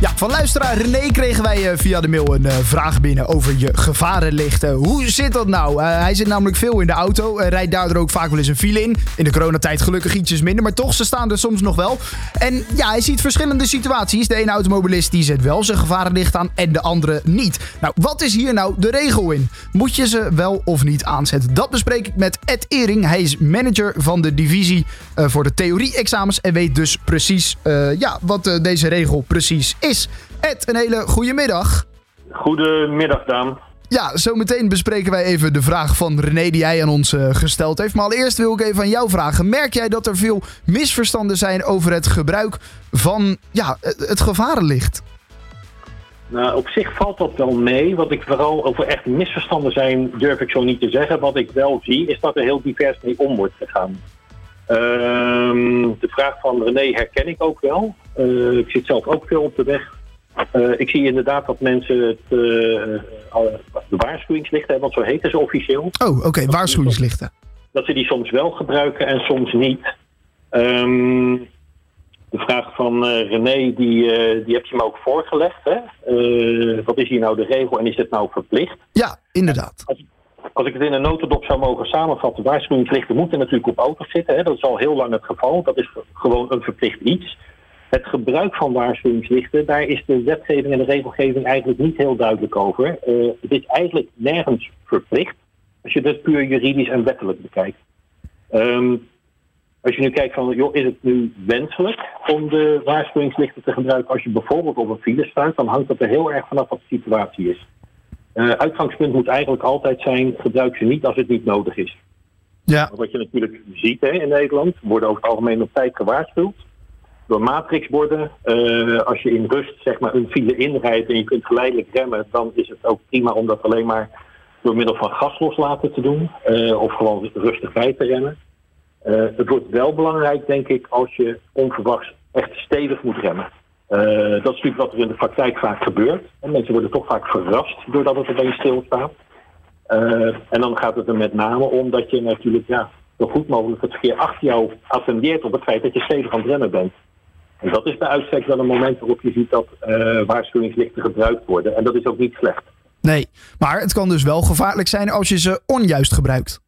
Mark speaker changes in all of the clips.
Speaker 1: Ja, van luisteraar René kregen wij eh, via de mail een eh, vraag binnen over je gevarenlichten. Hoe zit dat nou? Eh, hij zit namelijk veel in de auto. Rijdt daardoor ook vaak wel eens een file in. In de coronatijd gelukkig ietsjes minder, maar toch, ze staan er soms nog wel. En ja, hij ziet verschillende situaties. De ene automobilist die zet wel zijn gevarenlicht aan en de andere niet. Nou, wat is hier nou de regel in? Moet je ze wel of niet aanzetten? Dat bespreek ik met Ed Ering. Hij is manager van de divisie voor de theorie-examens en weet dus precies ja, wat deze regel precies is is. Ed, een hele goede middag.
Speaker 2: Goedemiddag, Daan.
Speaker 1: Ja, zometeen bespreken wij even de vraag van René die hij aan ons uh, gesteld heeft. Maar allereerst wil ik even aan jou vragen. Merk jij dat er veel misverstanden zijn over het gebruik van ja, het gevarenlicht?
Speaker 2: Nou, op zich valt dat wel mee. Wat ik vooral over echt misverstanden zijn, durf ik zo niet te zeggen. Wat ik wel zie, is dat er heel divers mee om wordt gegaan. Ehm, de vraag van René herken ik ook wel. Uh, ik zit zelf ook veel op de weg. Uh, ik zie inderdaad dat mensen het, uh, de waarschuwingslichten, want zo heten ze officieel.
Speaker 1: Oh, oké, okay, waarschuwingslichten.
Speaker 2: Dat ze die soms wel gebruiken en soms niet. Um, de vraag van René, die, die heb je me ook voorgelegd. Hè? wat is hier nou de regel en is het nou verplicht?
Speaker 1: Ja, inderdaad.
Speaker 2: Als, als ik het in een notendop zou mogen samenvatten, waarschuwingslichten moeten natuurlijk op auto's zitten. Hè? Dat is al heel lang het geval. Dat is gewoon een verplicht iets. Het gebruik van waarschuwingslichten, daar is de wetgeving en de regelgeving eigenlijk niet heel duidelijk over. Uh, het is eigenlijk nergens verplicht, als je dat puur juridisch en wettelijk bekijkt. Um, als je nu kijkt van, joh, is het nu wenselijk om de waarschuwingslichten te gebruiken als je bijvoorbeeld op een file staat, dan hangt dat er heel erg vanaf wat de situatie is. Uh, uitgangspunt moet eigenlijk altijd zijn, gebruik ze niet als het niet nodig is.
Speaker 1: Ja.
Speaker 2: Wat je natuurlijk ziet hè, in Nederland, worden over het algemeen op tijd gewaarschuwd door matrixborden. Uh, als je in rust zeg maar, een file inrijdt en je kunt geleidelijk remmen, dan is het ook prima om dat alleen maar door middel van gas loslaten te doen. Uh, of gewoon rustig bij te rennen. Uh, het wordt wel belangrijk, denk ik, als je onverwachts echt stevig moet remmen. dat is natuurlijk wat er in de praktijk vaak gebeurt. En mensen worden toch vaak verrast doordat het opeens stilstaat. en dan gaat het er met name om dat je natuurlijk ja, zo goed mogelijk het verkeer achter jou attendeert op het feit dat je stevig aan het remmen bent. En dat is bij uitstek wel een moment waarop je ziet dat uh, waarschuwingslichten gebruikt worden. En dat is ook niet slecht.
Speaker 1: Nee, maar het kan dus wel gevaarlijk zijn als je ze onjuist gebruikt.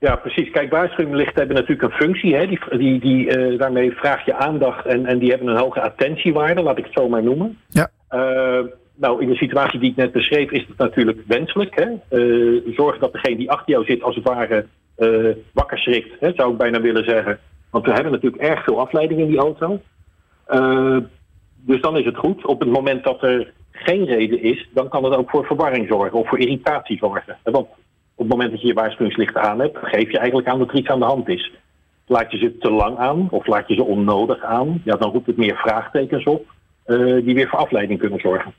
Speaker 2: Ja, precies. Kijk, waarschuwingslichten hebben natuurlijk een functie. Hè? Die, die, die, uh, daarmee vraag je aandacht en, en die hebben een hoge attentiewaarde, laat ik het zo maar noemen.
Speaker 1: Ja.
Speaker 2: Uh, nou, in de situatie die ik net beschreef is het natuurlijk wenselijk. Hè? zorg dat degene die achter jou zit als het ware wakker schrikt, hè, zou ik bijna willen zeggen. Want we hebben natuurlijk erg veel afleiding in die auto. Uh, dus dan is het goed. Op het moment dat er geen reden is, dan kan het ook voor verwarring zorgen of voor irritatie zorgen. Want op het moment dat je je waarschuwingslichten aan hebt, geef je eigenlijk aan dat er iets aan de hand is. Laat je ze te lang aan of laat je ze onnodig aan, ja, dan roept het meer vraagtekens op uh, die weer voor afleiding kunnen zorgen.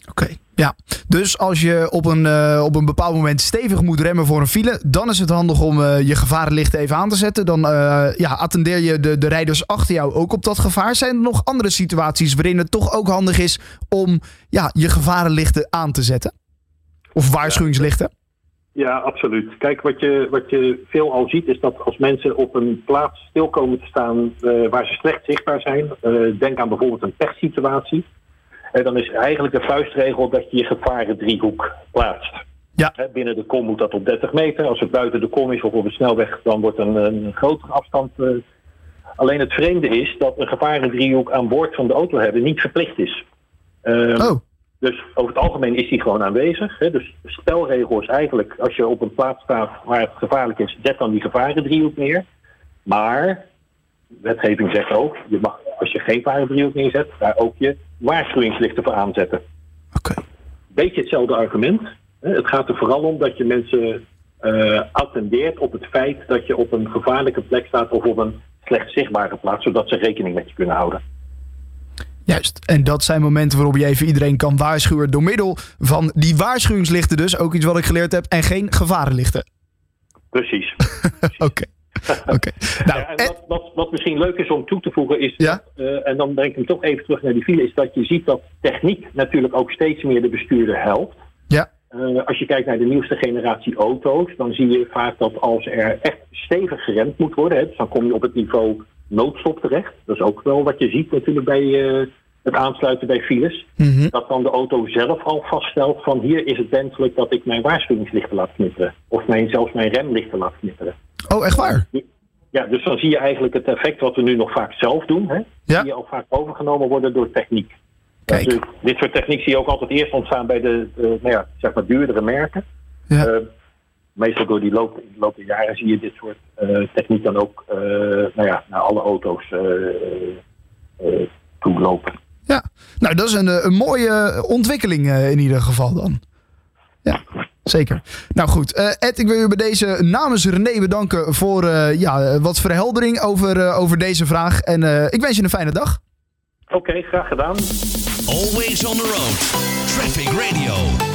Speaker 1: Oké, okay, ja. Dus als je op een, uh, op een bepaald moment stevig moet remmen voor een file, dan is het handig om uh, je gevarenlichten even aan te zetten. Dan uh, ja, attendeer je de, de rijders achter jou ook op dat gevaar. Zijn er nog andere situaties waarin het toch ook handig is om ja, je gevarenlichten aan te zetten? Of waarschuwingslichten?
Speaker 2: Ja, absoluut. Kijk, wat je, wat je veel al ziet is dat als mensen op een plaats stil komen te staan waar ze slecht zichtbaar zijn, denk aan bijvoorbeeld een pechsituatie dan is eigenlijk de vuistregel dat je je gevaren driehoek plaatst.
Speaker 1: Ja.
Speaker 2: binnen de kom moet dat op 30 meter. Als het buiten de kom is of op een snelweg, dan wordt een, een grotere afstand. Uh, alleen het vreemde is dat een gevarendriehoek aan boord van de auto hebben niet verplicht is.
Speaker 1: Uh, oh.
Speaker 2: Dus over het algemeen is die gewoon aanwezig. Hè. Dus de spelregel is eigenlijk, als je op een plaats staat waar het gevaarlijk is, zet dan die gevarendriehoek neer. Maar, wetgeving zegt ook, je mag, als je geen gevarendriehoek neerzet, daar ook je waarschuwingslichten voor aanzetten.
Speaker 1: Oké. Okay.
Speaker 2: Beetje hetzelfde argument. Het gaat er vooral om dat je mensen uh, attendeert op het feit dat je op een gevaarlijke plek staat of op een slecht zichtbare plaats, zodat ze rekening met je kunnen houden.
Speaker 1: Juist. En dat zijn momenten waarop je even iedereen kan waarschuwen door middel van die waarschuwingslichten dus. Ook iets wat ik geleerd heb. En geen gevarenlichten.
Speaker 2: Precies.
Speaker 1: Oké. Okay. Oké. Nou,
Speaker 2: en wat, wat, wat, misschien leuk is om toe te voegen is,
Speaker 1: ja?
Speaker 2: uh, en dan breng ik hem toch even terug naar die file, is dat je ziet dat techniek natuurlijk ook steeds meer de bestuurder helpt.
Speaker 1: Ja.
Speaker 2: Uh, als je kijkt naar de nieuwste generatie auto's, dan zie je vaak dat als er echt stevig geremd moet worden, hè, dus dan kom je op het niveau noodstop terecht. Dat is ook wel wat je ziet natuurlijk bij eh, het aansluiten bij files.
Speaker 1: Mhm.
Speaker 2: Dat dan de auto zelf al vaststelt van hier is het wenselijk dat ik mijn waarschuwingslichten laat knipperen. Of mijn, zelfs mijn remlichten laat knipperen.
Speaker 1: Oh, echt waar?
Speaker 2: Ja, dus dan zie je eigenlijk het effect wat we nu nog vaak zelf doen. Hè?
Speaker 1: Ja.
Speaker 2: Je al vaak overgenomen worden door techniek.
Speaker 1: Kijk.
Speaker 2: Dus dit soort techniek zie je ook altijd eerst ontstaan bij de nou ja, zeg maar duurdere merken.
Speaker 1: Ja.
Speaker 2: Eh, meestal door die loop, loop der jaren zie je dit soort eh, techniek dan ook eh, nou ja, naar alle auto's toe lopen.
Speaker 1: Ja, nou dat is een, een mooie ontwikkeling in ieder geval dan. Ja, zeker. Nou goed, eh, Ed, ik wil je bij deze namens René bedanken voor eh, ja, wat verheldering over, eh, over deze vraag. En eh, ik wens je een fijne dag.
Speaker 2: Oké, graag gedaan.
Speaker 3: Always on the road. Traffic Radio.